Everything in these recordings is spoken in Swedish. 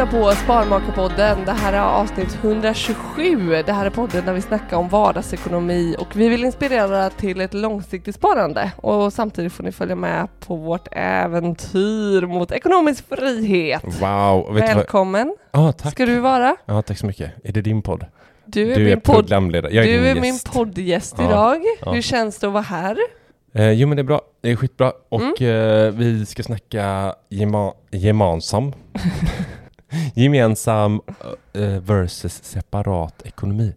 Lyssnar på Sparmakarpodden. Det här är avsnitt 127. Det här är podden där vi snackar om vardagsekonomi och vi vill inspirera till ett långsiktigt sparande och samtidigt får ni följa med på vårt äventyr mot ekonomisk frihet. Wow. Du vad? Välkommen Ja, tack. ska du vara. Ja, tack så mycket. Är det din podd? Du är, Du är min, podd, programledare. Jag är du är gäst. min poddgäst Ja, idag. Hur känns det att vara här? Eh, jo, men det är bra. Det är skitbra. Och Mm. eh, vi ska snacka gemensam. Gemensam eh, versus separat ekonomi.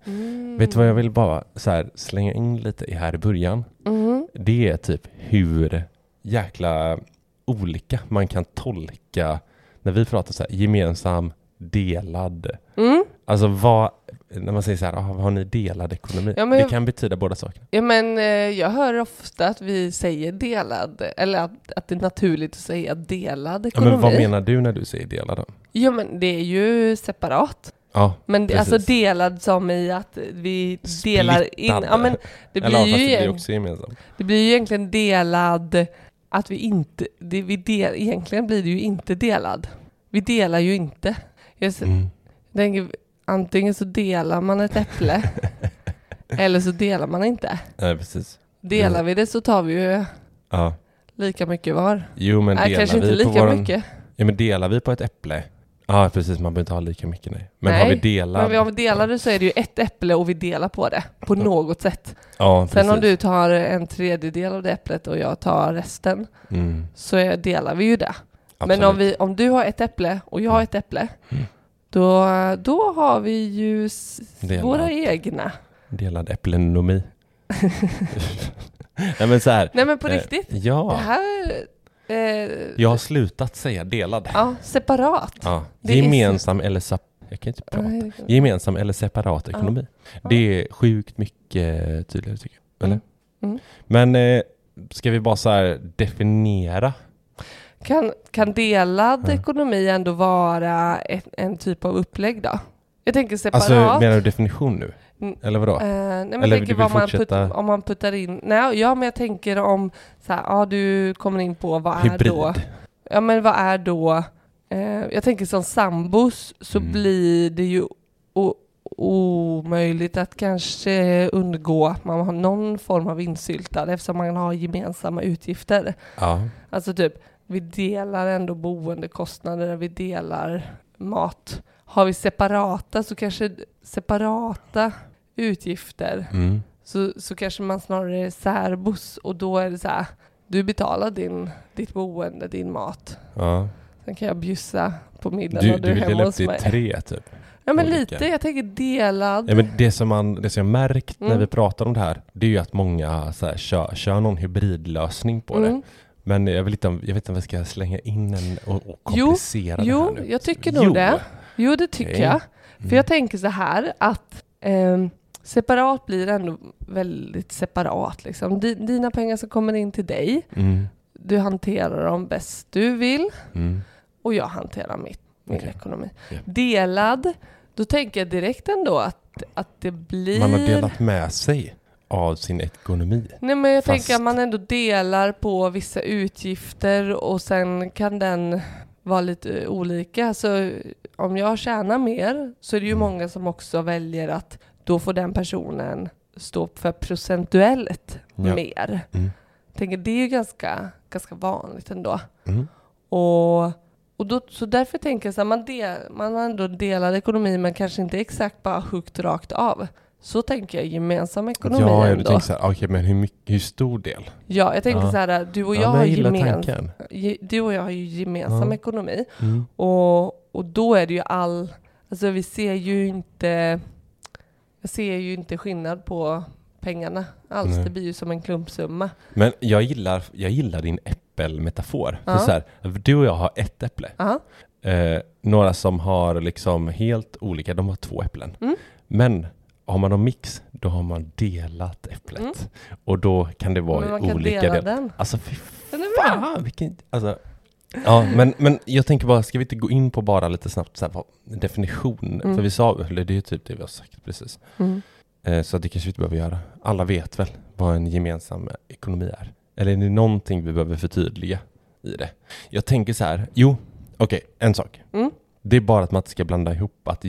Vet du vad jag vill bara så här, slänga in lite här i början? Mm. Det är typ hur jäkla olika man kan tolka när vi pratar så här gemensam delad. Mm. Alltså vad, när man säger så här, ah, har ni delad ekonomi? Ja, det jag- kan betyda båda sakerna. Ja, men eh, jag hör ofta att vi säger delad, eller att, att det är naturligt att säga delad Ja, ekonomi. men vad menar du när du säger delad då? Ja, men det är ju separat. Ja, Men det, alltså delad som i att vi delar in... Ja, men det Eller blir, ja, fast ju, det blir också gemensamt. det blir ju egentligen delad att vi inte... Det, vi del, egentligen blir det ju inte delad. Vi delar ju inte. Jag Mm. tänker, antingen så delar man ett äpple eller så delar man inte. Nej, precis. Delar vi det så tar vi ju Ja. lika mycket var. Jo, men Nej, delar kanske inte vi på lika våran... mycket. Ja, men delar vi på ett äpple? Ja, precis. Man behöver inte ha lika mycket, nej. Men Nej, har vi delat? Men om vi delar det så är det ju ett äpple och vi delar på det på något sätt. Ja, Sen om du tar en tredjedel av det äpplet och jag tar resten Mm, så delar vi ju det. Men om, absolut. vi, om du har ett äpple och jag har ett äpple Mm. Då, då har vi ju Delat. våra egna. Delad äpplenomi. nej, men så här. Nej men på eh, riktigt. Det Ja. här... Eh, Jag har slutat säga delad. Ja, separat. Ja. Det är Gemensam eller sep- Jag kan inte prata. Nej, Gemensam eller separat ekonomi. Ja. Det är sjukt mycket tydligare tycker jag. Eller? Mm. Mm. Men eh, ska vi bara så definiera? Kan, kan delad Ja. ekonomi ändå vara ett, en typ av upplägg då? Jag tänker separat. Alltså menar du definition nu? Mm. Eller vadå? Eh, nej, men Eller tänker du vill man put, om man puttar in... Nej, ja, men jag tänker om... Så här, ja, du kommer in på vad är då... Ja, men vad är då... Eh, jag tänker som sambos så Mm. blir det ju omöjligt att kanske undgå att man har någon form av insyltad eftersom man har gemensamma utgifter. Ja. Alltså typ, vi delar ändå boendekostnader, vi delar mat. Har vi separata så kanske separata utgifter Mm. så, så kanske man snarare är särbos och då är det så här, du betalar din, ditt boende, din mat. Ja. Sen kan jag bjussa på middag Du, när du du är vill dela hemma upp hos det i mig. tre typ? Ja men olika. lite, jag tänker delad. Ja, men det som man, det som jag märkt när Mm. vi pratar om det här, det är ju att många så här, kör, kör någon hybridlösning på det. Men jag vill inte jag vet inte om vi ska slänga in en och, och Jo, komplicera det jo, här nu. jag tycker nog Jo. det. Jo, det tycker Okej. jag. För Mm. jag tänker så här att ehm, separat blir ändå väldigt separat. Liksom. Di- Dina pengar som kommer in till dig, Mm. du hanterar dem bäst du vill Mm. och jag hanterar mitt, min Okej. ekonomi. Ja. Delad, då tänker jag direkt ändå att, att det blir... Man har delat med sig av sin ekonomi. Nej men jag Fast- tänker att man ändå delar på vissa utgifter och sen kan den vara lite olika. Så om jag tjänar mer så är det ju många som också väljer att då får den personen stå för procentuellt Ja. mer. Mm. Jag tänker det är ju ganska, ganska vanligt ändå. Mm. Och, och då, så därför tänker jag så här, man, del, man har ändå delad ekonomi men kanske inte exakt bara huggit rakt av. Så tänker jag gemensam ekonomi Ja, jag ändå. tänker så här, okej men hur, mycket, hur stor del? Ja, jag tänker Ja. så här, du och jag, ja, men har jag gillar gemens, tanken. ge- du och jag har ju gemensam Ja. ekonomi Mm. och, och då är det ju all, alltså vi ser ju inte, jag ser ju inte skillnad på pengarna alls, Nej. det blir ju som en klumpsumma. Men jag gillar, jag gillar din äppelmetafor. Ja. För så här, du och jag har ett äpple. Eh, några som har liksom helt olika, de har två äpplen. Mm. Men har man en mix, då har man delat äpplet. Mm. Och då kan det vara Men man i kan olika dela delar. den. Alltså fy Den är bra. fan vilken... Alltså, ja, men, men jag tänker bara, ska vi inte gå in på bara lite snabbt så här, definition? Mm. För vi sa, eller det är typ det vi har sagt precis. Mm. Eh, så det kanske vi inte behöver göra. Alla vet väl vad en gemensam ekonomi är? Eller är det någonting vi behöver förtydliga i det? Jag tänker så här, jo, okej, en sak. Mm. Det är bara att man inte ska blanda ihop att,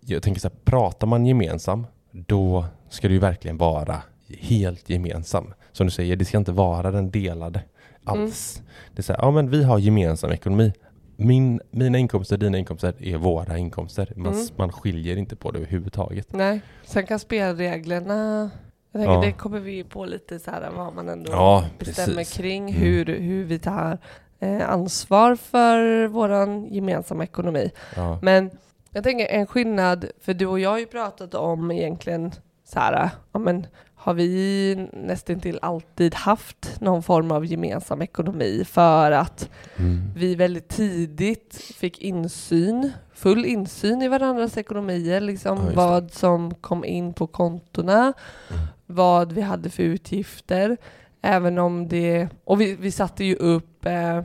jag tänker så här, pratar man gemensam, då ska det ju verkligen vara helt gemensam. Som du säger, det ska inte vara den delade alls. Det är så här, ja men vi har gemensam ekonomi. Min, mina inkomster, dina inkomster är våra inkomster. Man, Mm. man skiljer inte på det överhuvudtaget. Nej, sen kan spelreglerna, jag tänker Ja. det kommer vi på lite så här vad man ändå Ja, bestämmer precis. kring, Mm. hur, hur vi tar eh, ansvar för våran gemensamma ekonomi. Ja. Men jag tänker en skillnad, för du och jag har ju pratat om egentligen så här, ja men har vi nästan till alltid haft någon form av gemensam ekonomi för att Mm. vi väldigt tidigt fick insyn, full insyn i varandras ekonomier, liksom Ja, vad som kom in på kontona, Mm. vad vi hade för utgifter, även om det, och vi, vi satte ju upp eh,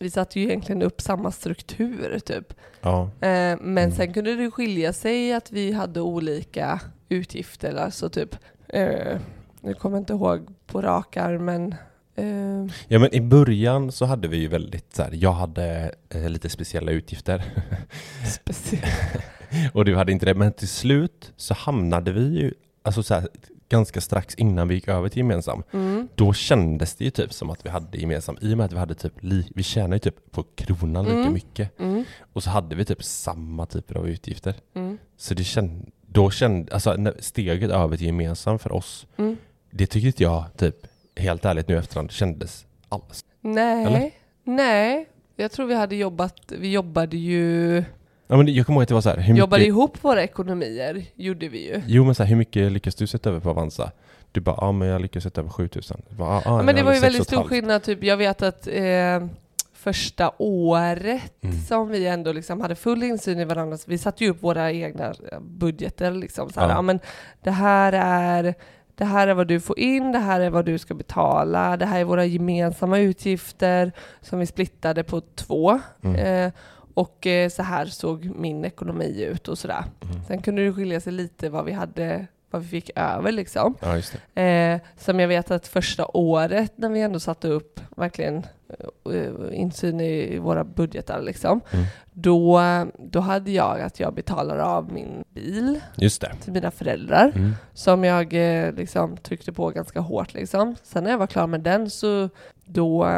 vi satte ju egentligen upp samma struktur typ. Ja. Eh, men Mm. sen kunde det skilja sig att vi hade olika utgifter, alltså typ, eh, nu kommer jag inte ihåg på rak arm, men eh, ja, men i början så hade vi ju väldigt så här, jag hade eh, lite speciella utgifter speciellt. och du hade inte det. Men till slut så hamnade vi ju, alltså så här, ganska strax innan vi gick över till gemensam, Mm. då kändes det ju typ som att vi hade gemensam, i och med att vi hade typ, li, vi tjänade ju typ på kronan lika Mm. mycket. Mm. Och så hade vi typ samma typer av utgifter. Mm. Så det kände, då kände, alltså steget över till gemensam för oss, Mm. det tyckte inte jag typ, helt ärligt nu efterhand, kändes alls. Nej, Eller? nej. Jag tror vi hade jobbat, vi jobbade ju, Ja men jag kommer ihåg att det var så här, hur jobbade mycket, ihop våra ekonomier, gjorde vi ju. jo men så här, hur mycket lyckas du sätta över på Avanza? Du bara, ja men jag lyckas sätta över 7000. Jag Bara, ah, ah, men jag det var ju väldigt stor skillnad, typ, jag vet att eh, första året Mm. som vi ändå liksom hade full insyn i varandra, vi satte ju upp våra egna eh, budgeter liksom, så här, Ja. ja. men det här är det här är vad du får in, det här är vad du ska betala, det här är våra gemensamma utgifter som vi splittade på två. Mm. Eh, och eh, så här såg min ekonomi ut och sådär. Mm. Sen kunde det skilja sig lite vad vi hade, vad vi fick över liksom. Ja. Eh, som jag vet att första året när vi ändå satte upp verkligen eh, insyn i våra budgetar liksom. Mm. Då, då hade jag att jag betalar av min bil Just det. till mina föräldrar Mm. som jag eh, liksom tryckte på ganska hårt liksom. Sen när jag var klar med den så då,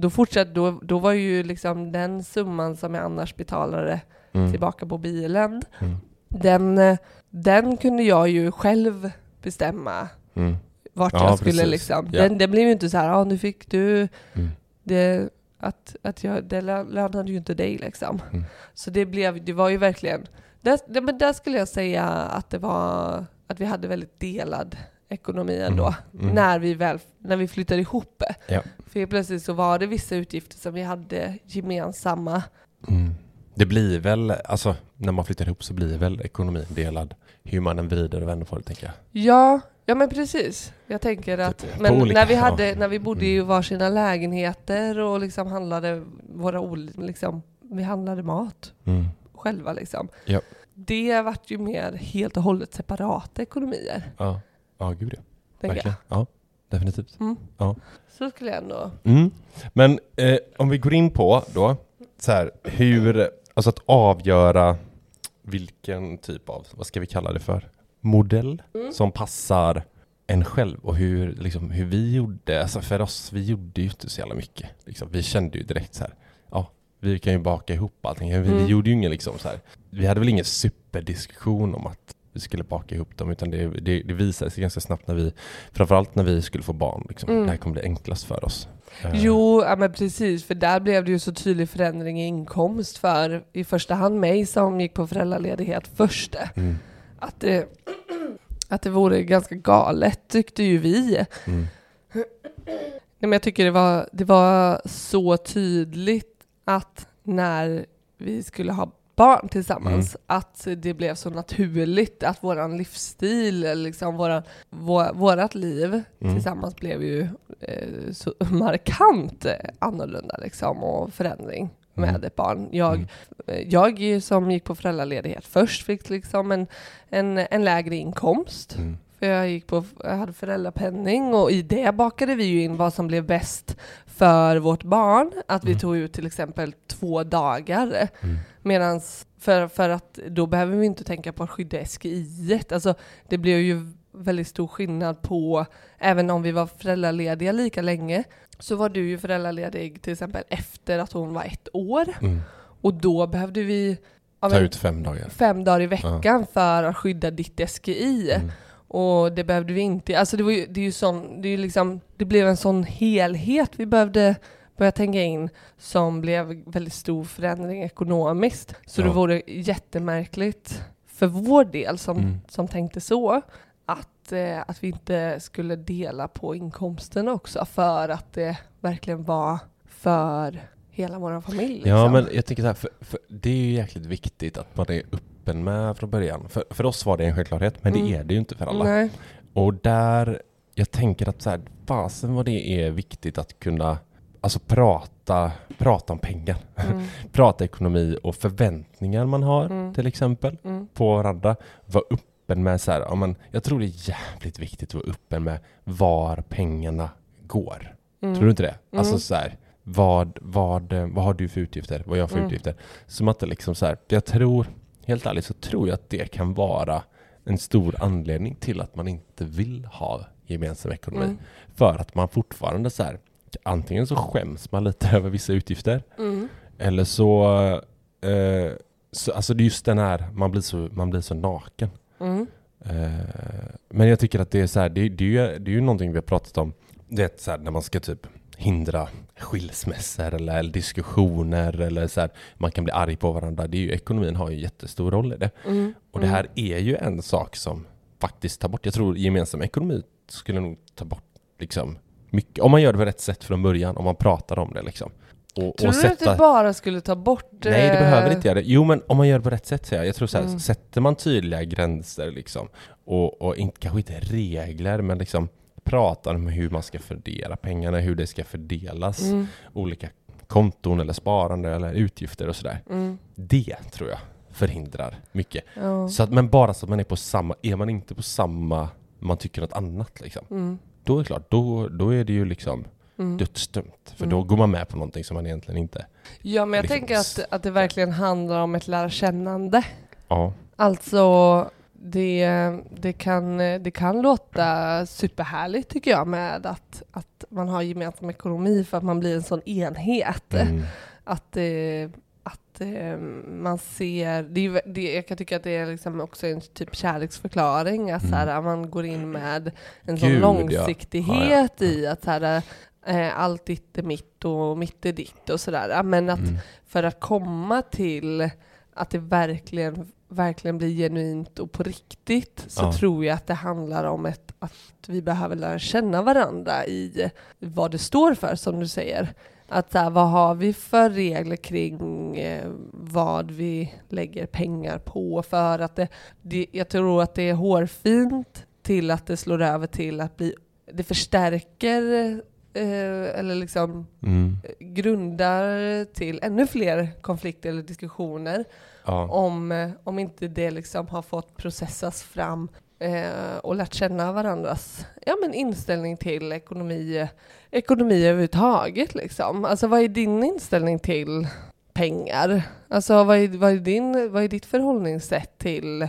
då fortsatte, då, då var ju liksom den summan som jag annars betalade Mm. tillbaka på bilen, Mm. den, den kunde jag ju själv bestämma Mm. vart Ja, jag skulle precis. liksom. Ja. Den, det blev ju inte så här, ja nu fick du Mm. det, att, att jag, det lö- lönade ju inte dig liksom. Mm. Så det blev, det var ju verkligen, där, men där skulle jag säga att det var, att vi hade väldigt delad ekonomi ändå. Mm. När vi väl, när vi flyttade ihop. Ja. För helt plötsligt så var det vissa utgifter som vi hade gemensamma. Mm. Det blir väl, alltså när man flyttar ihop så blir väl ekonomin delad. Hur man än vrider och vänder på det tänker jag. Ja, ja men precis. Jag tänker att, Typ, men olika- när vi, ja. hade, när vi bodde i Mm. varsina lägenheter och liksom handlade våra liksom, vi handlade mat Mm. själva liksom. Ja. Det vart ju mer helt och hållet separata ekonomier. Ja, ja gud ja. Verkligen. Ja, definitivt. Mm. Ja. Så skulle jag ändå... Mm. Men eh, om vi går in på då, så här, hur, alltså att avgöra vilken typ av, vad ska vi kalla det för, modell Mm. som passar en själv och hur, liksom, hur vi gjorde, alltså för oss, vi gjorde ju inte så jävla mycket. Liksom. Vi kände ju direkt så här, ja, vi kan ju baka ihop allting. Vi, vi Mm. gjorde ju ingen liksom så här, vi hade väl ingen superdiskussion om att vi skulle baka ihop dem, utan det, det, det visade sig ganska snabbt när vi, framförallt när vi skulle få barn, liksom. Mm. det här kommer bli enklast för oss. Eh, Jo, ja, men precis, för där blev det ju så tydlig förändring i inkomst för i första hand mig som gick på föräldraledighet först. Mm. Att det, att det vore ganska galet tyckte ju vi. Mm. Nej, men jag tycker det var, det var så tydligt att när vi skulle ha barn tillsammans, att det blev så naturligt att våran livsstil, liksom våran, vår, vårat liv Mm. tillsammans blev ju eh, så markant annorlunda liksom och förändring med Mm. ett barn. Jag, Mm. jag som gick på föräldraledighet först fick liksom en, en, en lägre inkomst. Mm. För jag, gick på, jag hade föräldrapenning och i det bakade vi ju in vad som blev bäst för vårt barn. Att vi Mm. tog ut till exempel två dagar. Mm. Medans för, för att då behöver vi inte tänka på att skydda SGI. Alltså det blev ju väldigt stor skillnad på, även om vi var föräldralediga lika länge, så var du ju föräldraledig till exempel efter att hon var ett år. Mm. Och då behövde vi ja, Ta men, ut fem dagar. fem dagar i veckan för att skydda ditt SGI. Mm. Och det behövde vi inte. Alltså det, var ju, det är ju sån, det är liksom, det blev en sån helhet vi behövde börja tänka in som blev väldigt stor förändring ekonomiskt. Så det Ja. vore jättemärkligt för vår del som, Mm. som tänkte så att, eh, att vi inte skulle dela på inkomsten också för att det verkligen var för hela vår familj. Ja liksom. men jag tänker så här, för, för det är ju jäkligt viktigt att man är öppen med från början. För, för oss var det en självklarhet, men det Mm. är det ju inte för alla. Nej. Och där, jag tänker att så här, fasen vad det är viktigt att kunna Alltså prata, prata om pengar, Mm. prata ekonomi och förväntningar man har Mm. till exempel Mm. på varandra. Var öppen med så här, ja, men jag tror det är jävligt viktigt att vara öppen med var pengarna går. Mm. Tror du inte det? Mm. Alltså så här, vad, vad, vad har du för utgifter? Vad har jag för Mm. utgifter? Som att det liksom så här, jag tror, helt ärligt så tror jag att det kan vara en stor anledning till att man inte vill ha gemensam ekonomi. Mm. För att man fortfarande så här, antingen så skäms man lite över vissa utgifter Mm. eller så, eh, så alltså det är just den här, man blir så, man blir så naken. Mm. Eh, men jag tycker att det är så här, det, det, det är ju någonting vi har pratat om. Det är så här, när man ska typ hindra skilsmässor eller, diskussioner eller så här, man kan bli arg på varandra. Det är ju, ekonomin har ju en jättestor roll i det. Mm. Och det här är ju en sak som faktiskt tar bort, jag tror gemensam ekonomi skulle nog ta bort liksom mycket, om man gör det på rätt sätt från början, om man pratar om det liksom. Och, Tror och du att det bara skulle ta bort... Nej, det eh, behöver inte göra det. Jo, men om man gör det på rätt sätt säger jag. Jag tror så här, Mm. sätter man tydliga gränser liksom och, och inte, kanske inte regler, men liksom pratar om hur man ska fördela pengarna, hur det ska fördelas, Mm. olika konton eller sparande eller utgifter och sådär. Mm. Det tror jag förhindrar mycket. Ja. Så att, men bara så att man är på samma, är man inte på samma, man tycker något annat liksom. Mm. Då är det klart, då, då är det ju liksom Mm. dödsdömt. För Mm. då går man med på någonting som man egentligen inte... Ja, men jag liksom tänker att, att det verkligen handlar om ett lärkännande. Ja. Alltså, det, det, kan, det kan låta superhärligt tycker jag med att, att man har gemensam ekonomi för att man blir en sån enhet. Mm. Att, eh, att eh, man ser, det det, jag kan tycka att det är liksom också en typ kärleksförklaring, att så här, man går in med en sån Gud, ja. långsiktighet Ja, ja. i att så här, eh, allt ditt är mitt och mitt är ditt och sådär. Ja, Men att Mm. för att komma till att det verkligen, verkligen blir genuint och på riktigt så Ja. tror jag att det handlar om ett, att vi behöver lära känna varandra i vad det står för, som du säger. Att så här, vad har vi för regler kring eh, vad vi lägger pengar på? För att det, det, jag tror att det är hårfint till att det slår över till att bli, det förstärker eh, eller liksom Mm. grundar till ännu fler konflikter eller diskussioner Ja. om, eh, om inte det liksom har fått processas fram eh, och lärt känna varandras ja, men inställning till ekonomi, ekonomi överhuvudtaget. Liksom. Alltså, vad är din inställning till pengar? Alltså, vad, är, vad, är din, vad är ditt förhållningssätt till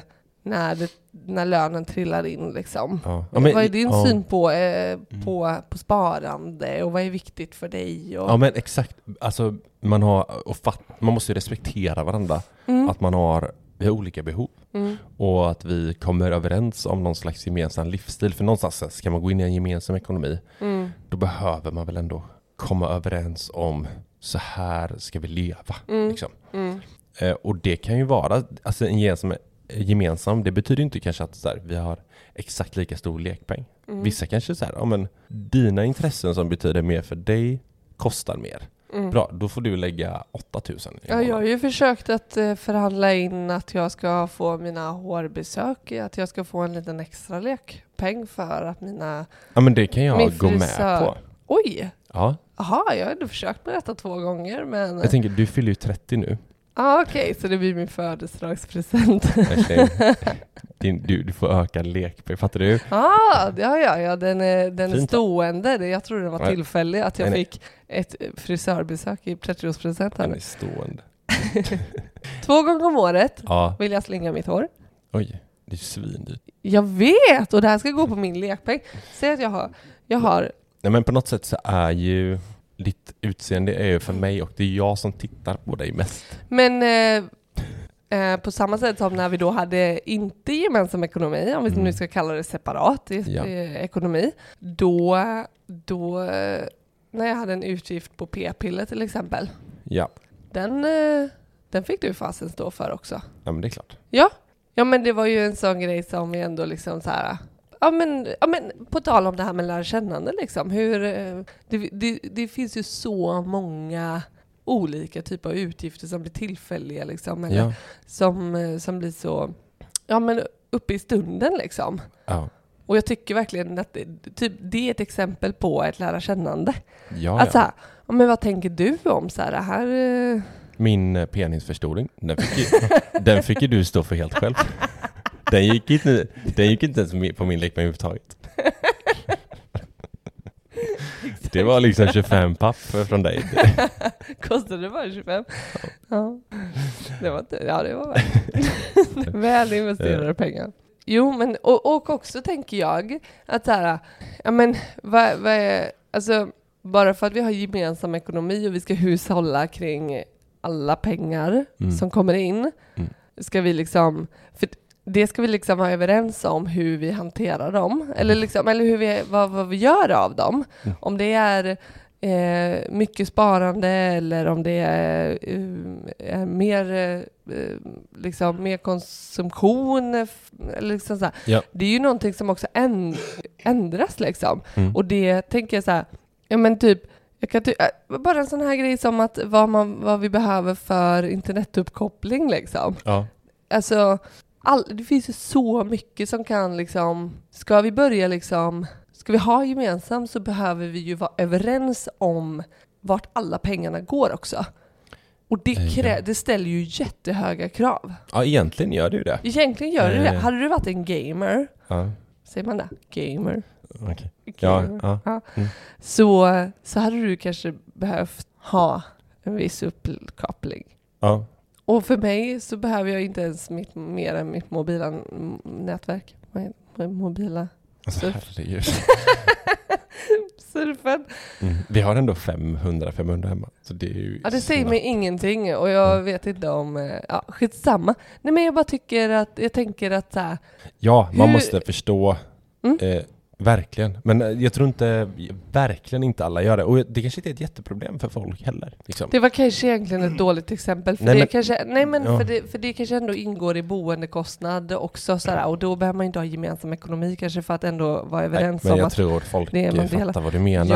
när, det, när lönen trillar in? Liksom? Ja. Ja, men- vad är din ja. syn på, eh, på, på sparande och vad är viktigt för dig? Och, Ja men exakt, alltså man, har, och fatt, man måste ju respektera varandra. Mm. Att man har, vi har olika behov. Mm. Och att vi kommer överens om någon slags gemensam livsstil. För någonstans ska man gå in i en gemensam ekonomi, Mm. då behöver man väl ändå komma överens om så här ska vi leva. Mm. Liksom. Mm. Eh, och det kan ju vara, alltså en gemensam, gemensam det betyder inte kanske att så här, vi har exakt lika stor lekpeng. Mm. Vissa kanske så här, ja men dina intressen som betyder mer för dig kostar mer. Mm. Bra, då får du lägga 8000 i Ja, jag har ju försökt att eh, förhandla in att jag ska få mina hårbesök, att jag ska få en liten extra lekpeng för att mina... Ja men det kan jag gå med på. Oj! Ja, Jaha, jag har ändå försökt med detta två gånger, men... jag tänker du fyller ju 30 nu. Ah, Okej, så det blir min födelsedagspresent. Din, du, du får ökad lekpeng, fattar du? ah, ja, ja, ja, den är, den är stående. Jag trodde den var tillfällig, att jag Nej, nej. fick ett frisörbesök i 30-årspresent här Den är stående. Två gånger om året Ja, vill jag slinga mitt hår. oj. Det är svindyrt. Jag vet! Och det här ska gå på min lekpeng. Säg att jag har, jag har Nej men på något sätt så är ju ditt utseende är ju för mig och det är jag som tittar på dig mest. Men eh, eh, på samma sätt som när vi då hade inte gemensam ekonomi, om vi Mm. nu ska kalla det separat Ja. ekonomi, då, då eh, när jag hade en utgift på p-piller till exempel, Ja, den, eh, den fick du fasen stå för också. ja men det är klart. Ja. ja, men det var ju en sån grej som vi ändå liksom så här Ja men, ja men på tal om det här med lärkännande liksom, hur, eh, det, det, det finns ju så många olika typer av utgifter som blir tillfälliga liksom, eller Ja. som, eh, som blir så, ja men uppe i stunden liksom. Ja. Och jag tycker verkligen att det, typ, det är ett exempel på ett lära kännande. Ja, Att så ja. här, ja, men vad tänker du om så här, det här eh, Min penisförstoring, den fick, ju, den fick ju du stå för helt själv. Den gick inte, den gick inte ens på min lekpeng överhuvudtaget. Det var liksom 25 papp från dig. Kostade det bara 25? Ja. Det var inte, ja det var väl, väl investerade pengar. Jo, men och, och också tänker jag att så här, ja men vad, vad är, alltså bara för att vi har gemensam ekonomi och vi ska hushålla kring alla pengar Mm. som kommer in, Mm. ska vi liksom, för det ska vi liksom vara överens om hur vi hanterar dem, eller, liksom, eller hur vi, vad, vad vi gör av dem. Mm. Om det är eh, mycket sparande eller om det är, eh, är mer, eh, liksom, mer konsumtion. eh, Eller liksom så. Ja. Det är ju någonting som också änd- ändras liksom. Mm. Och det tänker jag så här, ja men typ, jag kan ty- äh, bara en sån här grej som att vad, man, vad vi behöver för internetuppkoppling liksom. Ja. Alltså, all, det finns ju så mycket som kan liksom, ska vi börja liksom, ska vi ha gemensamt så behöver vi ju vara överens om vart alla pengarna går också. Och det, krä, ja. det ställer ju jättehöga krav. ja, egentligen gör du det. Egentligen gör det det. Eh. Hade du varit en gamer, Ja, säger man det? Gamer? Ja, Gamer. ja. Mm. Så, så hade du kanske behövt ha en viss uppkoppling. ja. Och för mig så behöver jag inte ens mitt, mer än mitt mobila nätverk. Mobila? Alltså Surf. herregud. Surfen. Mm. Vi har ändå 500, 500 hemma. Så det är ju Ja, det säger snabbt. mig ingenting och jag Mm. vet inte om... eh, Ja, skitsamma. Nej men jag bara tycker att, jag tänker att så här, Ja, man Hur- måste förstå Mm. eh, Verkligen. Men eh, jag tror inte, verkligen inte alla gör det. Och det kanske inte är ett jätteproblem för folk heller. Liksom. Det var kanske egentligen ett dåligt exempel, för Nej, det men- kanske, nej men Ja. för, det, för det kanske ändå ingår i boendekostnad också sådär, och då behöver man inte ha gemensam ekonomi kanske för att ändå vara överens men om jag att tror folk det är man fattar delar. vad du menar.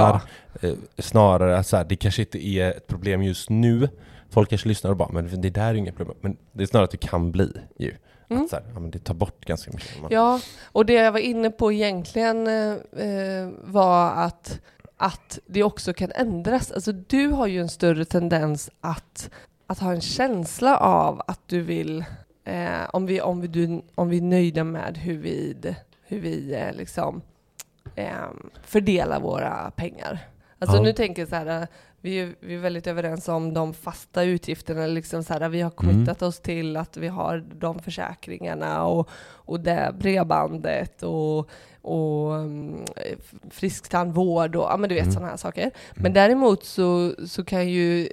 Ja. Eh, Snarare att det kanske inte är ett problem just nu. Folk kanske lyssnar och bara, men det där är inget problem. Men det är snarare att det kan bli ju. Mm. Att så här, ja, men det tar bort ganska mycket. Man, Ja, och det jag var inne på egentligen eh, eh, var att, att det också kan ändras. Alltså du har ju en större tendens att, att ha en känsla av att du vill, eh, om, vi, om, vi, du, om vi är nöjda med hur vi, hur vi eh, liksom eh, fördelar våra pengar. Alltså Ja. nu tänker jag så här, eh, vi är, vi är väldigt överens om de fasta utgifterna, liksom så här, vi har committat oss till att vi har de försäkringarna och, och det bredbandet och, och um, frisktandvård och ja, men du vet Mm. sådana här saker. Men däremot så, så kan ju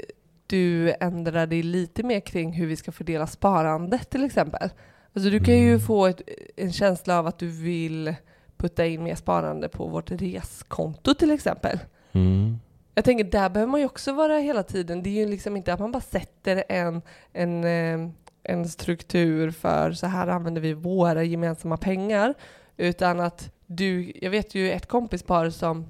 du ändra dig lite mer kring hur vi ska fördela sparandet till exempel. Alltså du kan ju Mm. få ett, en känsla av att du vill putta in mer sparande på vårt reskonto till exempel. Mm. Jag tänker, där behöver man ju också vara hela tiden. Det är ju liksom inte att man bara sätter en, en, eh, en struktur för så här använder vi våra gemensamma pengar. Utan att du, jag vet ju ett kompispar som,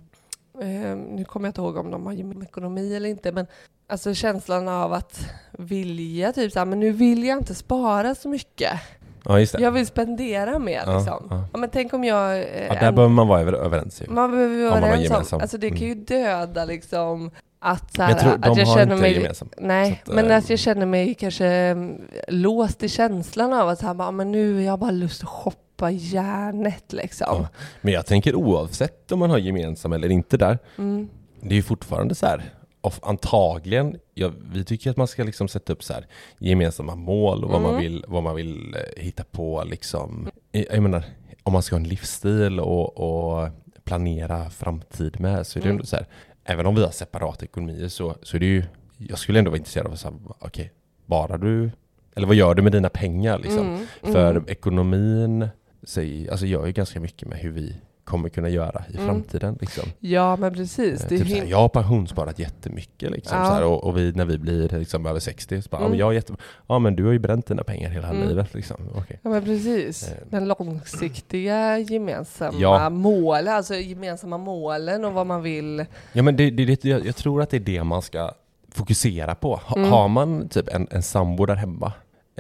eh, nu kommer jag inte ihåg om de har gemensam ekonomi eller inte, men alltså känslan av att vilja, typ så här, men nu vill jag inte spara så mycket. Ja, just det. Jag vill spendera mer Ja, liksom. ja. Ja, men tänk om jag... eh, Ja, där en- behöver man vara över, överens ju. man behöver vara man överens om, gemensam. alltså det kan ju Mm. döda liksom att, så här, jag tror att jag känner mig, gemensamt. nej, att, men eh, att jag känner mig kanske mm, låst i känslan av att så här, men nu har jag bara lust att shoppa järnet liksom. Ja. Men jag tänker oavsett om man har gemensam eller inte där, Mm. det är ju fortfarande så här, of, antagligen, ja, vi tycker att man ska liksom sätta upp så här gemensamma mål och vad, man Mm. vill, vad man vill eh, hitta på liksom. Jag jag menar, om man ska ha en livsstil och, och planera framtid med så är det Mm. ändå så här, även om vi har separata ekonomier så, så är det ju, jag skulle ändå vara intresserad av att säga, okej, bara du, eller vad gör du med dina pengar liksom? Mm, mm. För ekonomin säger, alltså gör ju ganska mycket med hur vi kommer kunna göra i Mm. framtiden. Liksom. Ja men precis. Eh, typ såhär, jag har pensionssparat jättemycket liksom, Ja. såhär, och, och vi, när vi blir liksom, över 60 så bara, ja, Mm. men jag har jätte... ja men du har ju bränt dina pengar hela Mm. livet liksom. Okej. Ja men precis. Eh. Den långsiktiga gemensamma Ja. målen, alltså gemensamma målen och vad man vill. Ja men det, det, det, jag, jag tror att det är det man ska fokusera på. Ha, Mm. Har man typ en, en sambo där hemma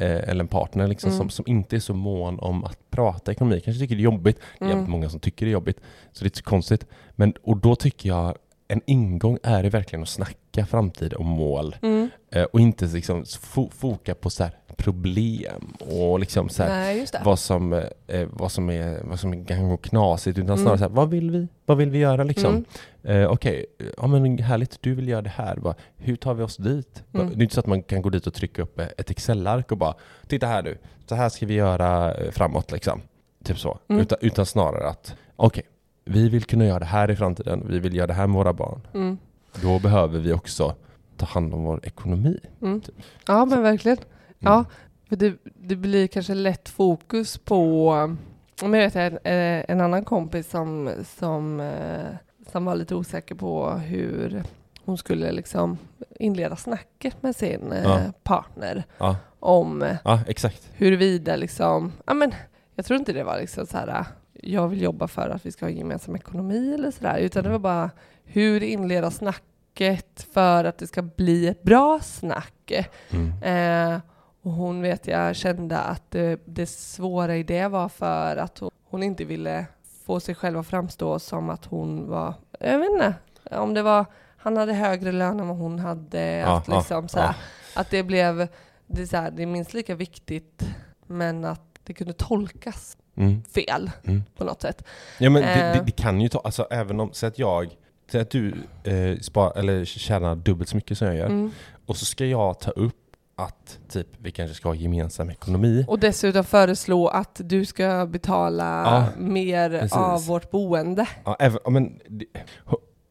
eller en partner liksom, Mm. som, som inte är så mån om att prata ekonomi, kanske tycker det är jobbigt. Det är Mm. många som tycker det är jobbigt, så det är inte så konstigt. Men, och då tycker jag en ingång är det verkligen att snacka framtid och mål Mm. eh, och inte liksom fo- foka på så här problem och liksom så Nej vad som, eh, vad som är, vad som är gang och knasigt utan Mm. snarare så här, vad vill vi? Vad vill vi göra liksom? Mm. Eh, Okej, ja men härligt, du vill göra det här. Bara, hur tar vi oss dit? Mm. Det är inte så att man kan gå dit och trycka upp eh, ett Excel-ark och bara Titta här du, så här ska vi göra framåt liksom. Typ så. Mm. Utan, utan snarare att okej, vi vill kunna göra det här i framtiden. Vi vill göra det här med våra barn. Mm. Då behöver vi också ta hand om vår ekonomi. Mm. Ja men verkligen. Ja, Mm. för det, det blir kanske lätt fokus på, jag vet en, eh, en annan kompis som, som, eh, som var lite osäker på hur hon skulle liksom inleda snacket med sin eh, Ja. partner Ja, om ja exakt. huruvida liksom, ja men jag tror inte det var liksom så här, jag vill jobba för att vi ska ha gemensam ekonomi eller sådär, utan det var bara hur inleda snacket för att det ska bli ett bra snack. Mm. Eh, och hon vet jag kände att det, det svåra i det var för att hon, hon inte ville få sig själv att framstå som att hon var, jag vet inte, om det var, han hade högre lön än vad hon hade, Ja, att, liksom, ja, så här, ja. att det blev, det är, så här, det är minst lika viktigt, men att det kunde tolkas Mm. fel Mm. på något sätt. Ja men det, Eh. det, det kan ju ta, alltså även om, säg att jag, säg att du eh, spar, eller tjänar dubbelt så mycket som jag gör Mm. och så ska jag ta upp att typ vi kanske ska ha gemensam ekonomi. Och dessutom föreslå att du ska betala Ja, mer precis. av vårt boende. Ja, även, men, det-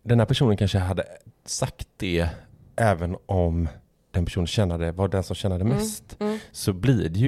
den här personen kanske hade sagt det även om den personen tjänade, var den som tjänade Mm. mest. Mm. Så blir det ju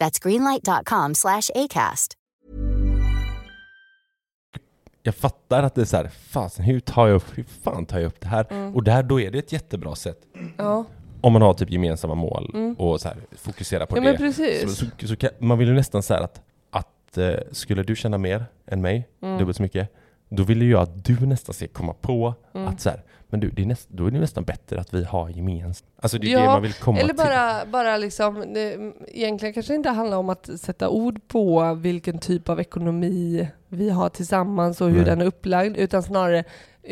That's greenlight.com slash ACAST. Jag fattar att det är så här, fasen hur tar jag upp, hur fan tar jag upp det här? Och där, då är det ett jättebra sätt. Ja. Om man har typ gemensamma mål och så här, fokusera på Ja, det. men precis. Så, så, så kan, man vill ju nästan säga att, att eh, skulle du tjäna mer än mig, Mm. dubbelt så mycket, då vill ju jag att du nästan ska komma på Mm. att så här, men du, det är näst, då är det nästan bättre att vi har gemensamt. Alltså det är Ja, det man vill komma Eller till. bara, bara liksom, det, egentligen kanske det inte handlar om att sätta ord på vilken typ av ekonomi vi har tillsammans och hur Nej. den är upplagd, utan snarare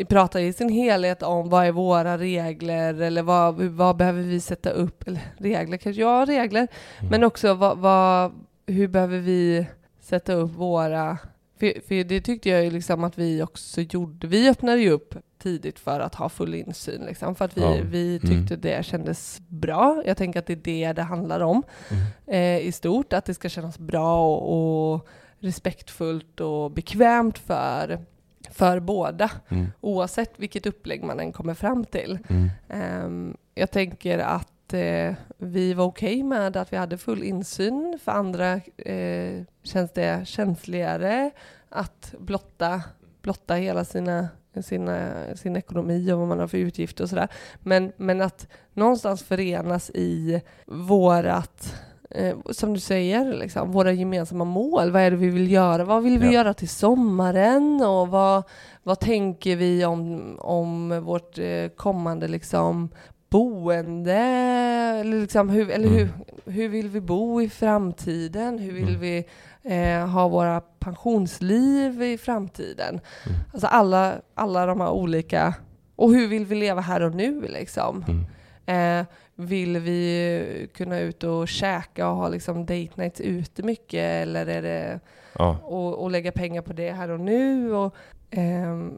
prata i sin helhet om vad är våra regler eller vad, vad behöver vi sätta upp, eller regler kanske, ja regler, Mm. men också vad, vad, hur behöver vi sätta upp våra för, för det tyckte jag ju liksom att vi också gjorde. Vi öppnade ju upp tidigt för att ha full insyn, liksom, för att vi, Ja. vi Mm. tyckte det kändes bra. Jag tänker att det är det det handlar om Mm. eh, i stort, att det ska kännas bra och, och respektfullt och bekvämt för, för båda, Mm. oavsett vilket upplägg man än kommer fram till. Mm. Ehm, jag tänker att eh, vi var okej med att vi hade full insyn. För andra eh, känns det känsligare att blotta, blotta hela sina, sina, sin ekonomi och vad man har för utgifter och sådär. Men, men att någonstans förenas i vårat Eh, som du säger, liksom, våra gemensamma mål. Vad är det vi vill göra? Vad vill vi Ja. göra till sommaren? Och vad, vad tänker vi om, om vårt eh, kommande liksom, boende? Eller, liksom, hur, eller Mm. hur, hur vill vi bo i framtiden? Hur vill Mm. vi eh, ha våra pensionsliv i framtiden? Mm. Alltså alla, alla de här olika... Och hur vill vi leva här och nu? Liksom? Mm. Eh, vill vi kunna ut och käka och ha liksom date nights ute mycket? Eller är det Ja. och, och lägga pengar på det här och nu? Och,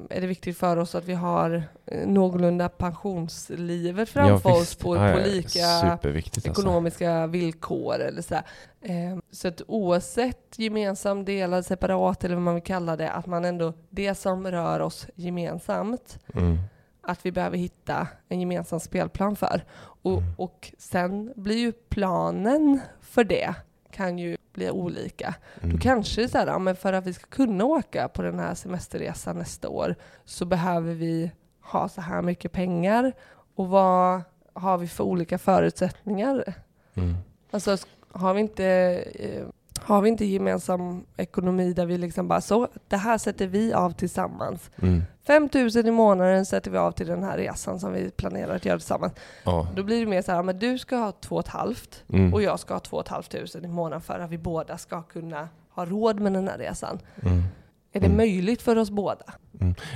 är det viktigt för oss att vi har eh, någorlunda pensionslivet framför Ja, oss på, Ja, på lika alltså. ekonomiska villkor eller så. Eh, så att oavsett gemensam, delad, separat eller vad man vill kalla det, att man ändå, det som rör oss gemensamt, Mm. att vi behöver hitta en gemensam spelplan för. Och, Mm. och sen blir ju planen för det kan ju bli olika. Då Mm. kanske så här, ja, men för att vi ska kunna åka på den här semesterresan nästa år så behöver vi ha så här mycket pengar. Och vad har vi för olika förutsättningar? Mm. Alltså har vi inte, eh, har vi inte gemensam ekonomi där vi liksom bara så, det här sätter vi av tillsammans. Mm. 5 000 i månaden sätter vi av till den här resan som vi planerar att göra tillsammans. Ja. Då blir det mer så här, men du ska ha 2 500 Mm. och jag ska ha 2 500 i månaden för att vi båda ska kunna ha råd med den här resan. Mm. Är det Mm. möjligt för oss båda?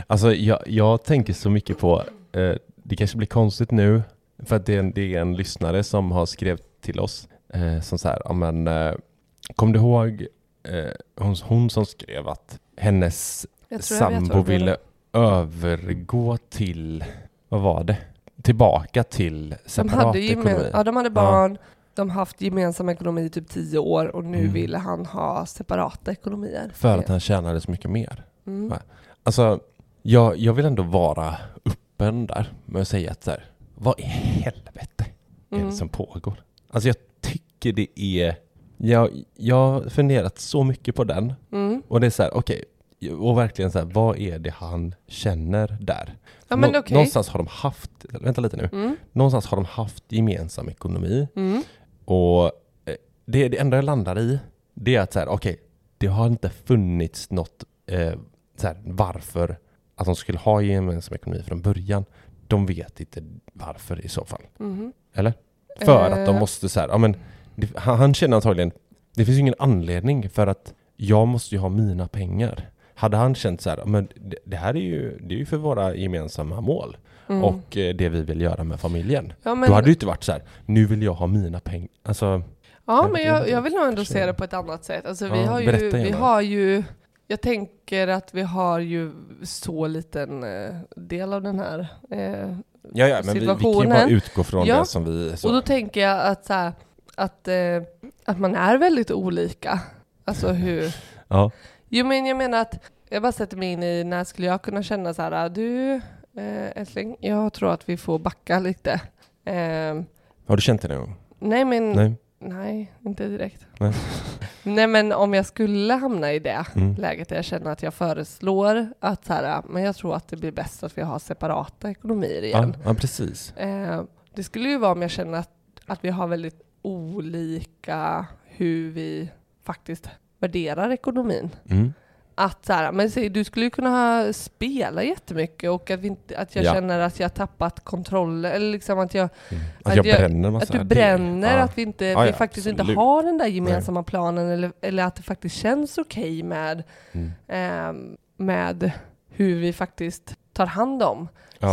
Alltså jag, jag tänker så mycket på, eh, det kanske blir konstigt nu, för att det är en, det är en lyssnare som har skrivit till oss, eh, som så här, ja men, eh, kom du ihåg eh, hon, hon som skrev att hennes sambo ville övergå till, vad var det? Tillbaka till de separat hade, gemen- ekonomi. ja, de hade barn, de har haft gemensam ekonomi i typ 10 år och nu Mm. ville han ha separata ekonomier. För att han tjänade så mycket mer. Mm. Alltså, jag, jag vill ändå vara öppen där med att säga att så här, vad i helvete är Mm. det som pågår? Alltså jag tycker det är, jag, jag har funderat så mycket på den Mm. och det är så här, okej, och verkligen så här, vad är det han känner där? Ja, men Nå- okej. Någonstans har de haft, vänta lite nu, Mm. någonstans har de haft gemensam ekonomi Mm. och eh, det, det enda jag landar i, det är att så här, okej, det har inte funnits något eh, så här, varför att de skulle ha gemensam ekonomi från början. De vet inte varför i så fall. Mhm. Eller? För att de Eh. måste så här, ja men han, han känner antagligen, det finns ju ingen anledning för att jag måste ju ha mina pengar. Hade han känt så här, men det, det här är ju, det är ju för våra gemensamma mål Mm. och eh, det vi vill göra med familjen. ja, men, Då hade det ju inte varit så här, nu vill jag ha mina pengar. Alltså, ja, jag men jag, jag vill nog ändå se det på ett annat sätt. Alltså, vi, Ja, har ju, vi har ju, jag tänker att vi har ju så liten eh, del av den här eh, ja, ja, men vi, vi kan ju bara utgå från Ja. det som vi... Så. Och då tänker jag att, så här, att, eh, att man är väldigt olika. Alltså hur... ja. Jo men jag menar att jag bara sätter mig in i när skulle jag kunna känna så här, du eh, älskling, jag tror att vi får backa lite. Eh, Har du känt det någon gång? nej men, nej. Nej? inte direkt. Nej. nej men om jag skulle hamna i det Mm. läget där jag känner att jag föreslår att så här, men jag tror att det blir bäst att vi har separata ekonomier Ja, igen. ja, precis. Eh, det skulle ju vara om jag känner att, att vi har väldigt olika hur vi faktiskt värderar ekonomin. Mm. Att så här, men säg, du skulle ju kunna spela jättemycket och att, inte, att jag Ja. känner att jag tappat kontrollen, eller liksom att jag, Mm. Att, Att jag, bränner att du bränner, ja. att vi, inte, Ja, vi faktiskt inte absolut. har den där gemensamma planen eller, eller att det faktiskt känns okej med, Mm. ehm, med hur vi faktiskt tar hand om.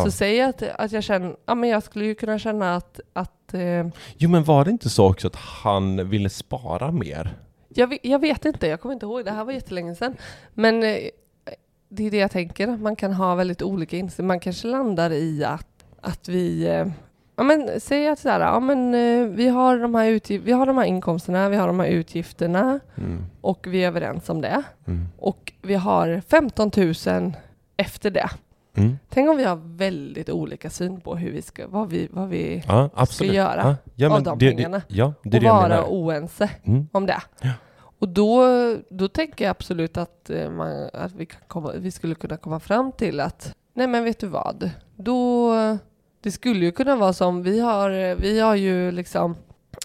Så säg att, att jag känner, ja men jag skulle ju kunna känna att, att eh, Jo men var det inte så också att han ville spara mer? Jag, jag vet inte, jag kommer inte ihåg, det här var jättelänge sedan. Men eh, det är det jag tänker, att man kan ha väldigt olika inställningar. Man kanske landar i att, att vi, eh, ja men säg att sådär, ja men eh, vi har, de här vi har de här inkomsterna, vi har de här utgifterna Mm. och vi är överens om det. Mm. Och vi har 15 000 efter det. Mm. Tänk om vi har väldigt olika syn på hur vi ska, vad vi, vad vi Ja, absolut. göra ja, ja, av de det, pengarna. Det, ja, det och vara oense Mm. om det. Och då, då tänker jag absolut att, eh, man, att vi, komma, vi skulle kunna komma fram till att nej men vet du vad, då det skulle ju kunna vara som vi har, vi har ju liksom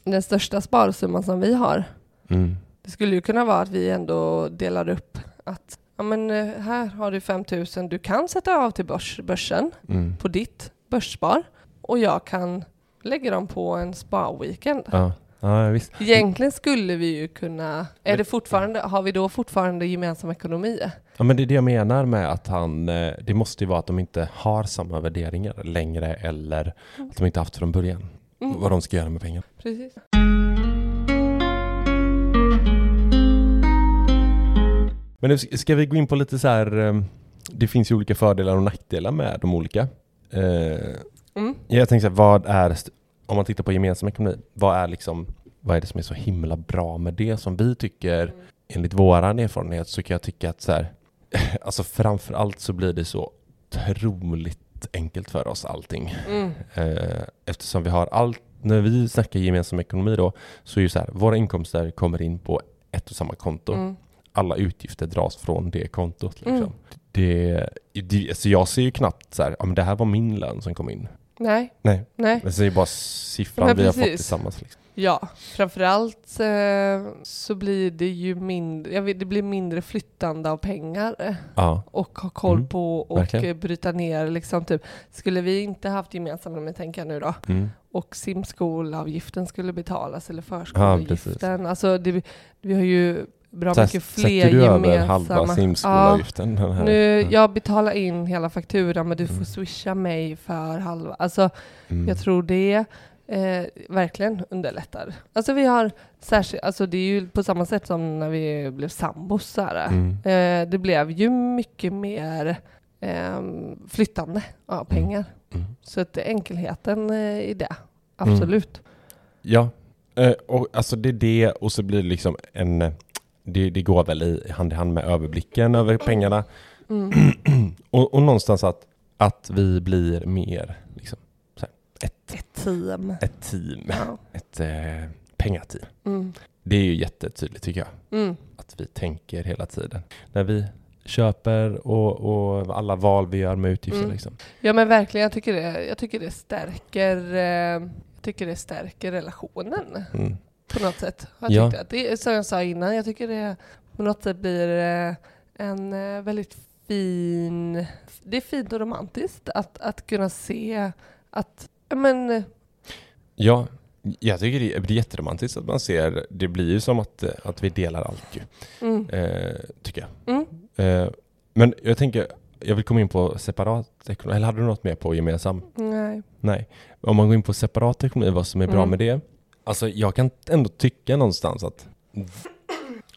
den största sparsumman som vi har. Mm. Det skulle ju kunna vara att vi ändå delar upp att ja men eh, här har du 5000 du kan sätta av till börs, börsen Mm. på ditt börsspar och jag kan lägga dem på en spa-weekend. Ja. ja, visst. Egentligen skulle vi ju kunna, är det fortfarande, har vi då fortfarande gemensam ekonomi? Ja, men det är det jag menar med att han, eh, det måste ju vara att de inte har samma värderingar längre eller att de inte haft från början Mm. vad de ska göra med pengar. Precis. Men nu ska vi gå in på lite så här, eh, det finns ju olika fördelar och nackdelar med de olika. Eh, Mm. Jag tänker så här, vad är, om man tittar på gemensam ekonomi, vad är liksom, vad är det som är så himla bra med det som vi tycker, enligt våran erfarenhet så kan jag tycka att så här, alltså framför allt så blir det så otroligt enkelt för oss allting. Mm. Eh, eftersom vi har allt, när vi snackar gemensam ekonomi då, så är ju så här, våra inkomster kommer in på ett och samma konto. Mm. Alla utgifter dras från det kontot. Liksom. Mm. Det, det, alltså jag ser ju knappt så här, ja men det här var min lön som kom in. Nej, Nej, nej. men det är bara siffran vi har fått tillsammans. Liksom. Ja, framförallt eh, så blir det ju mindre, jag vet, det blir mindre flyttande av pengar eh, Ja. och ha koll Mm, på och verkligen. eh, bryta ner liksom typ. Skulle vi inte haft gemensamma, men tänker jag nu då, Mm. och simskolavgiften skulle betalas eller Ja, förskoleavgiften. alltså det, vi har ju bra här, mycket fler sätter du över gemensamma. halva simskolavgiften? här? Nu, Ja. jag betalar in hela fakturan men du får Mm. swisha mig för halva. Alltså Mm. jag tror det eh, verkligen underlättar. Alltså vi har särskilt, alltså det är ju på samma sätt som när vi blev sambos. Mm. Eh, det blev ju mycket mer eh, flyttande av pengar. Mm. Så att enkelheten eh, i det, absolut. Ja, eh, och alltså det är det och så blir det liksom en, det, det går väl i hand i hand med överblicken över pengarna Mm. och, och någonstans att, att vi blir mer liksom, här, ett, Ett team. ett team, Ja. ett eh, pengateam. Mm. Det är ju jättetydligt tycker jag, Mm. att vi tänker hela tiden. När vi köper och, och alla val vi gör med utgifter Mm. liksom. Ja men verkligen, jag tycker det, jag tycker det stärker eh, tycker det stärker relationen. Mm. På något sätt. Jag Ja. att det, som jag sa innan, jag tycker det på något sätt blir eh, en eh, väldigt fin... Det är fint och romantiskt att, att kunna se att, men, Ja, jag tycker det är jätteromantiskt att man ser, det blir ju som att, att vi delar allt ju, mm, eh, tycker jag. mm. Eh, men jag tänker, jag vill komma in på separat ekonomi, eller hade du något mer på gemensam? Nej. Nej. Om man går in på separat ekonomi, vad som är bra Mm. med det? Alltså jag kan ändå tycka någonstans att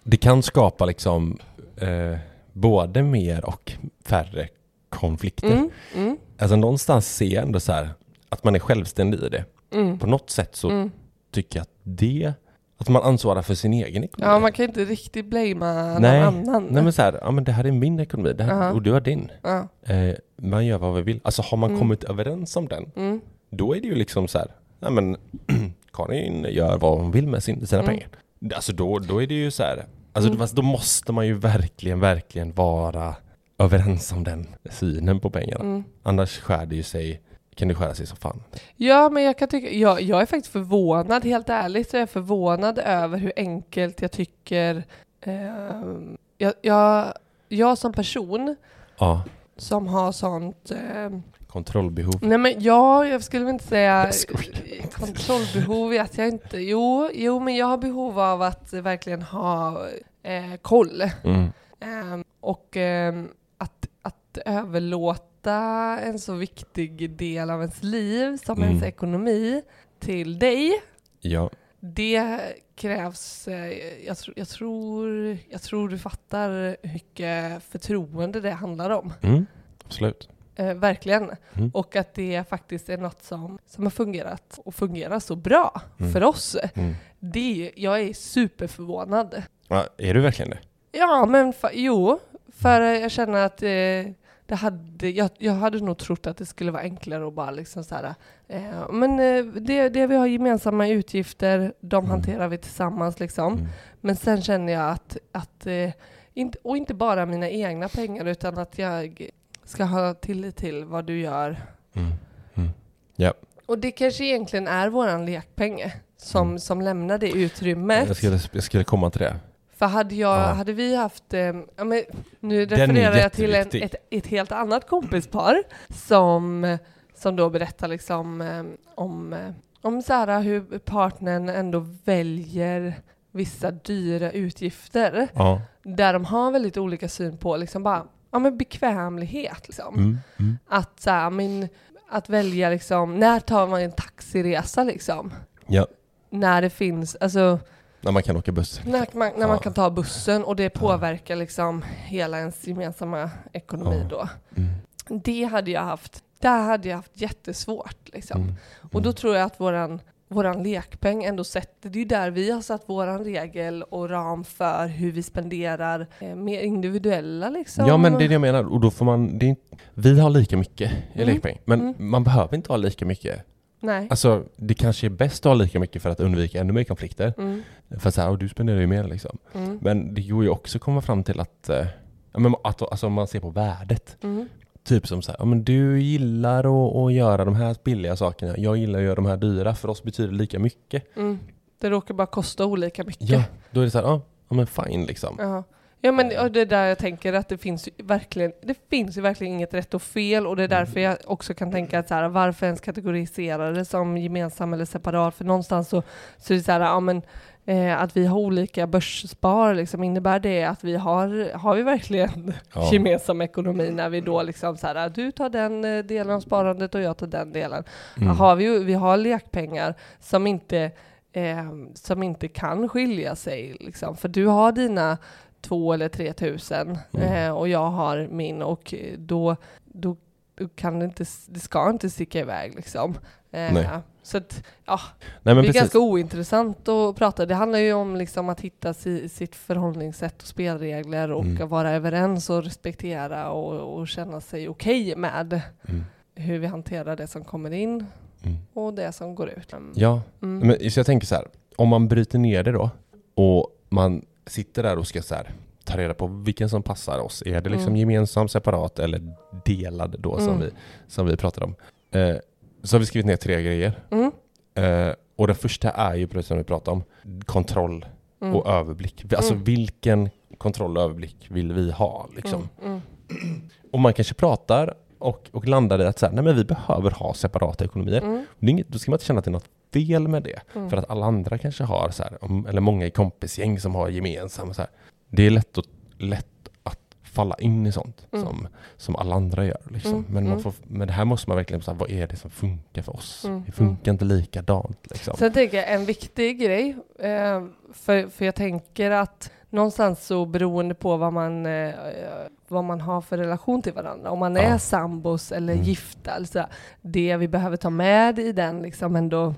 det kan skapa liksom eh, både mer och färre konflikter. Mm, mm, Alltså någonstans ser jag ändå så här att man är självständig i det. mm, På något sätt så mm. tycker jag att det, att man ansvarar för sin egen ekonomi. Ja, man kan inte riktigt blamea Nej. någon annan. Nej men så här, ja men det här är min ekonomi det här, Ja. och du har din. Ja, Eh, man gör vad vi vill. Alltså har man Mm. kommit överens om den, mm, då är det ju liksom så här, ja men Karin gör vad hon vill med sin, sina Mm. pengar. Alltså då, då är det ju så här, alltså Mm. då måste man ju verkligen, verkligen vara överens om den synen på pengarna. mm. Annars skär det ju sig, kan det skära sig som fan. Ja, men jag kan tycka, jag, jag är faktiskt förvånad, helt ärligt så är jag förvånad över hur enkelt jag tycker, eh, jag, jag, jag som person Ja, som har sånt, eh, kontrollbehov. nej men ja, jag skulle väl inte säga kontrollbehov vet jag inte, jo, jo men jag har behov av att verkligen ha eh, koll. Mm. Ehm, och ehm, att, att överlåta en så viktig del av ens liv som Mm. ens ekonomi till dig, Ja, det krävs, eh, jag, tr- jag, tror, jag tror du fattar hur mycket förtroende det handlar om. mm. absolut. Eh, verkligen. Mm. Och att det faktiskt är något som, som har fungerat och fungerar så bra Mm. för oss. Mm. Det, jag är superförvånad. Ja, är du verkligen det? Ja, men fa- jo, för jag känner att eh, det hade, jag, jag hade nog trott att det skulle vara enklare att bara liksom så här, eh, men eh, det, det vi har gemensamma utgifter, de Mm. hanterar vi tillsammans liksom. Mm. Men sen känner jag att, att eh, inte, och inte bara mina egna pengar, utan att jag ska ha tillit till vad du gör. Mm. Mm. Ja, Och det kanske egentligen är våran lekpeng som, Mm. som lämnar det utrymmet. jag skulle, jag skulle komma till det. För hade, jag, Ja. hade vi haft, eh, ja, men nu Den refererar jag till en, ett, ett helt annat kompispar som, som då berättar liksom eh, om, eh, om så här, hur partnern ändå väljer vissa dyra utgifter Ja. där de har väldigt olika syn på liksom bara, ja, men bekvämlighet. Liksom. Mm. Mm. Att, så här, min, att välja liksom, när tar man en taxiresa liksom? Ja, När det finns, alltså när man kan åka buss. när man, när man Ja. kan ta bussen och det påverkar liksom hela ens gemensamma ekonomi Ja. då. Mm. Det hade jag haft, där hade jag haft jättesvårt liksom. Mm. Och då tror jag att våran, våran lekpeng ändå sätter, det är ju där vi har satt våran regel och ram för hur vi spenderar eh, mer individuella liksom. Ja men det är det jag menar, och då får man, det är, vi har lika mycket i Mm. lekpeng, men Mm. man behöver inte ha lika mycket. Nej. Alltså det kanske är bäst att ha lika mycket för att undvika ännu mer konflikter. Mm, För så här, och du spenderar ju mer liksom. mm, Men det går ju också att komma fram till att, eh, men att alltså, om man ser på värdet. mm, Typ som så här, ja, men du gillar att, att göra de här billiga sakerna, jag gillar att göra de här dyra, för oss betyder det lika mycket. mm. Det råkar bara kosta olika mycket. Ja, då är det så här, ja, ja men fine liksom. Ja. Ja men och det är där jag tänker att det finns ju verkligen, det finns ju verkligen inget rätt och fel och det är därför jag också kan tänka att så här, varför ens kategorisera det som gemensam eller separat? För någonstans så, så är det så här, ja men eh, att vi har olika börsspar, liksom, innebär det att vi har, har vi verkligen Ja. gemensam ekonomi när vi då liksom så här, du tar den eh, delen av sparandet och jag tar den delen. Mm. Har vi, vi har lekpengar som inte, eh, som inte kan skilja sig. Liksom. För du har dina två eller tre tusen Mm. eh, och jag har min och då, då, då kan det inte, det ska inte sticka iväg liksom. Eh, Nej. så att, ja, Nej det är precis. ganska ointressant att prata. Det handlar ju om liksom att hitta si, sitt förhållningssätt och spelregler och Mm. vara överens och respektera och, och känna sig okej med Mm. hur vi hanterar det som kommer in Mm. och det som går ut. Ja, Mm. men så jag tänker så här, om man bryter ner det då och man sitter där och ska så här, ta reda på vilken som passar oss. Är det liksom Mm. gemensam, separat eller delad då som, Mm. vi, som vi pratade om. Eh, så har vi skrivit ner tre grejer. Mm. Eh, och den första är ju precis som vi pratade om, kontroll Mm. och överblick. Alltså vilken kontroll och överblick vill vi ha liksom? Mm. Och man kanske pratar och, och landar i att så här, nej men vi behöver ha separata ekonomier. Mm. Det är inget, då ska man inte känna att det är något fel med det. För att alla andra kanske har, så här, eller många i kompisgäng som har gemensamma så här. Det är lätt att, lätt falla in i sånt Mm. som, som alla andra gör. Liksom. Mm, Men, man mm. får, men det här måste man verkligen säga, vad är det som funkar för oss? Mm, Det funkar inte likadant. Liksom. Sen tänker jag en viktig grej, eh, för, för jag tänker att någonstans så beroende på vad man, eh, vad man har för relation till varandra, om man är Ja. sambos eller Mm. gifta, alltså, det vi behöver ta med i den liksom ändå,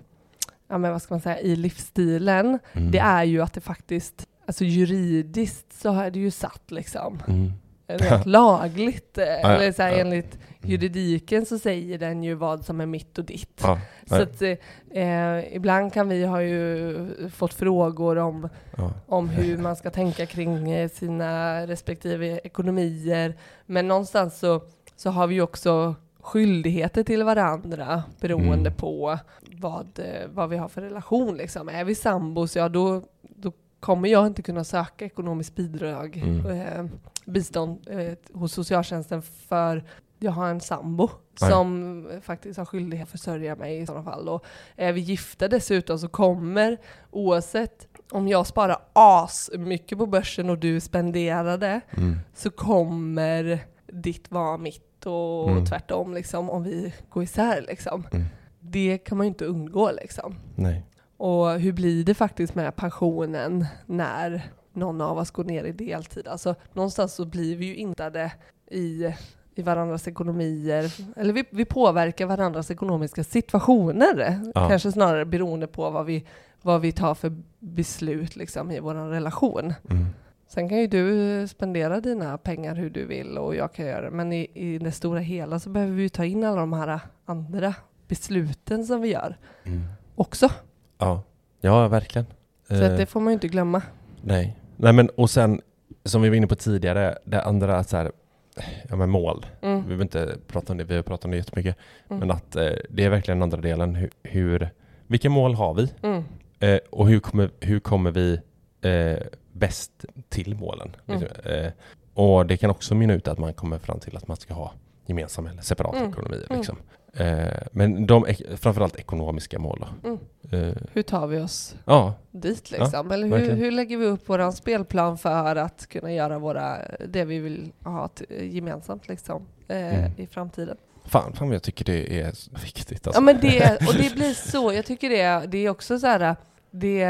ja men vad ska man säga, i livsstilen, Mm. det är ju att det faktiskt, alltså juridiskt så är det ju satt liksom. Mm. Rent lagligt, eh, eller så här, enligt juridiken så säger den ju vad som är mitt och ditt. Ja, Så att, eh, ibland kan vi ha ju fått frågor om, ja. om hur man ska tänka kring eh, sina respektive ekonomier. Men någonstans så, så har vi ju också skyldigheter till varandra beroende Mm. på vad, eh, vad vi har för relation. Liksom. Är vi sambos, ja då, då kommer jag inte kunna söka ekonomiskt bidrag, Mm. eh, bistånd eh, hos socialtjänsten för jag har en sambo Nej. som faktiskt har skyldighet att försörja mig i sådana fall. Och är vi gifta dessutom så kommer, oavsett om jag sparar as mycket på börsen och du spenderar det, Mm. så kommer ditt vara mitt och Mm. tvärtom liksom, om vi går isär. Liksom. Mm. Det kan man ju inte undgå. Liksom. Nej. Och hur blir det faktiskt med pensionen när någon av oss går ner i deltid? Alltså någonstans så blir vi ju intade i, i varandras ekonomier, eller vi, vi påverkar varandras ekonomiska situationer, Ja. kanske snarare beroende på vad vi, vad vi tar för beslut liksom, i vår relation. Mm. Sen kan ju du spendera dina pengar hur du vill och jag kan göra det, men i, i det stora hela så behöver vi ju ta in alla de här andra besluten som vi gör Mm. också. Ja. ja, verkligen. Så Eh, att det får man ju inte glömma. Nej. Nej, men och sen som vi var inne på tidigare, det andra så här, ja men mål. Mm. Vi behöver inte prata om det, vi har pratat om det jättemycket. Mm. Men att eh, det är verkligen den andra delen. Hur, hur, vilka mål har vi? Mm. Eh, och hur kommer, hur kommer vi eh, bäst till målen? Mm. Liksom, eh, och det kan också mynna ut att man kommer fram till att man ska ha gemensamma eller separata Mm. ekonomier. Mm. Liksom. Eh, men de, framförallt ekonomiska mål. Mm. Eh, Hur tar vi oss ja, dit liksom? Eller hur, hur lägger vi upp vår spelplan för att kunna göra våra, det vi vill ha gemensamt liksom, eh, Mm. i framtiden? fan, fan jag tycker det är viktigt. Alltså. Ja men det, och det blir så, jag tycker det, det är också så här, det,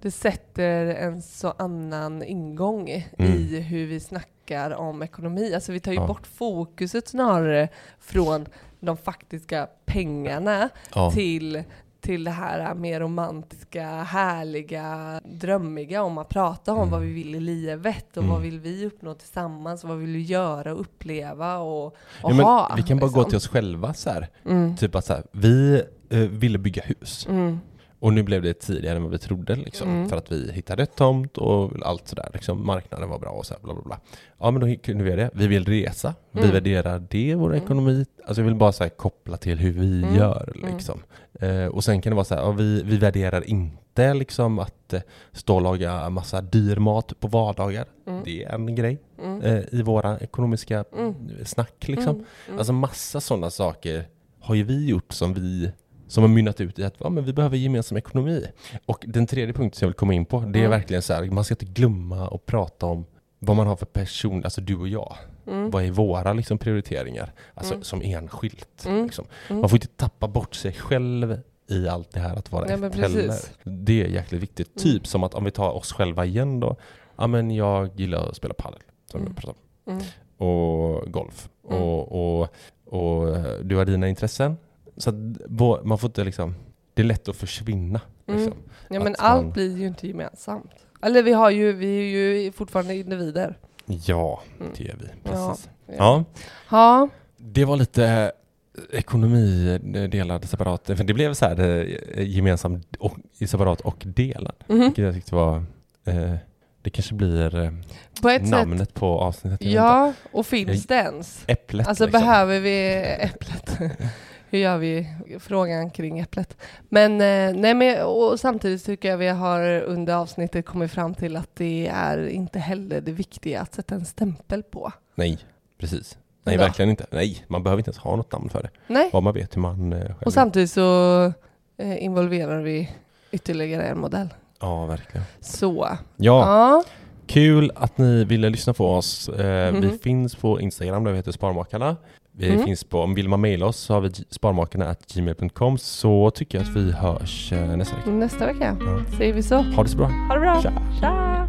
det sätter en så annan ingång i Mm. hur vi snackar om ekonomi. Alltså vi tar ju Ja. bort fokuset snarare från de faktiska pengarna ja. till, till det här mer romantiska, härliga, drömmiga om att prata om Mm. vad vi vill i livet och Mm. vad vill vi uppnå tillsammans, vad vill vi göra och uppleva och, och Ja, ha. vi kan bara gå liksom. till oss själva så här. Mm. Typ att så här, vi eh, ville bygga hus. Och nu blev det tidigare än vad vi trodde liksom. Mm. För att vi hittade ett tomt och allt sådär. Liksom, marknaden var bra och så här, bla bla bla. Ja men då kunde vi göra det. Vi vill resa. Vi Mm. värderar det, vår Mm. ekonomi. Alltså jag vill bara så här, koppla till hur vi Mm. gör Mm. liksom. Eh, och sen kan det vara så här, ja, vi, vi värderar inte liksom att eh, stå och laga massa dyr mat på vardagar. Mm. Det är en grej eh, i våra ekonomiska snack liksom. Alltså massa sådana saker har ju vi gjort som vi som har mynnat ut i att ja, men vi behöver gemensam ekonomi. Och den tredje punkten som jag vill komma in på, det är Mm. verkligen så här, man ska inte glömma att prata om vad man har för person, alltså du och jag. Mm. Vad är våra liksom, prioriteringar? Alltså Mm. som enskilt. Mm. Liksom. Mm. Man får inte tappa bort sig själv i allt det här att vara Ja, ett heller. Det är jäkligt viktigt. Mm. Typ som att om vi tar oss själva igen då. Ja men jag gillar att spela padel, som Mm. vi pratade om och golf. Och, och, och eh, du har dina intressen. Så att man får inte liksom, det är lätt att försvinna. Mm. Liksom. Ja men Att allt man- blir ju inte gemensamt. Eller vi har ju, vi är ju fortfarande individer. Ja, Mm. det är vi. Ja. Precis. Ja. Ja. det var lite ekonomi eh, delad separat. För det blev så här eh, gemensam och, separat och delad. Mhm. Vilket jag tyckte var, eh, det kanske blir eh, På ett sätt. namnet på avsnittet. Ja, och finns det ens? Äpplet. Alltså liksom. behöver vi äpplet? hur gör vi frågan kring äpplet? Men, eh, nej, men och samtidigt tycker jag vi har under avsnittet kommit fram till att det är inte heller det viktiga att sätta en stämpel på. Nej, precis. Nej, Ja. verkligen inte. Nej, man behöver inte ens ha något namn för det. Nej, Bara man vet hur man eh, själv och samtidigt så eh, involverar vi ytterligare en modell. Ja, verkligen. Så, Ja, ja. kul att ni ville lyssna på oss. Eh, Vi Mhm. finns på Instagram där vi heter Sparmakarna. Vi Mm. finns på, om vill man mejla oss så har vi sparmakarna.gmail.com så tycker jag att vi hörs eh, nästa vecka. nästa vecka Ja. säger vi så. Ha det så bra. Ha det bra. Tja. Tja.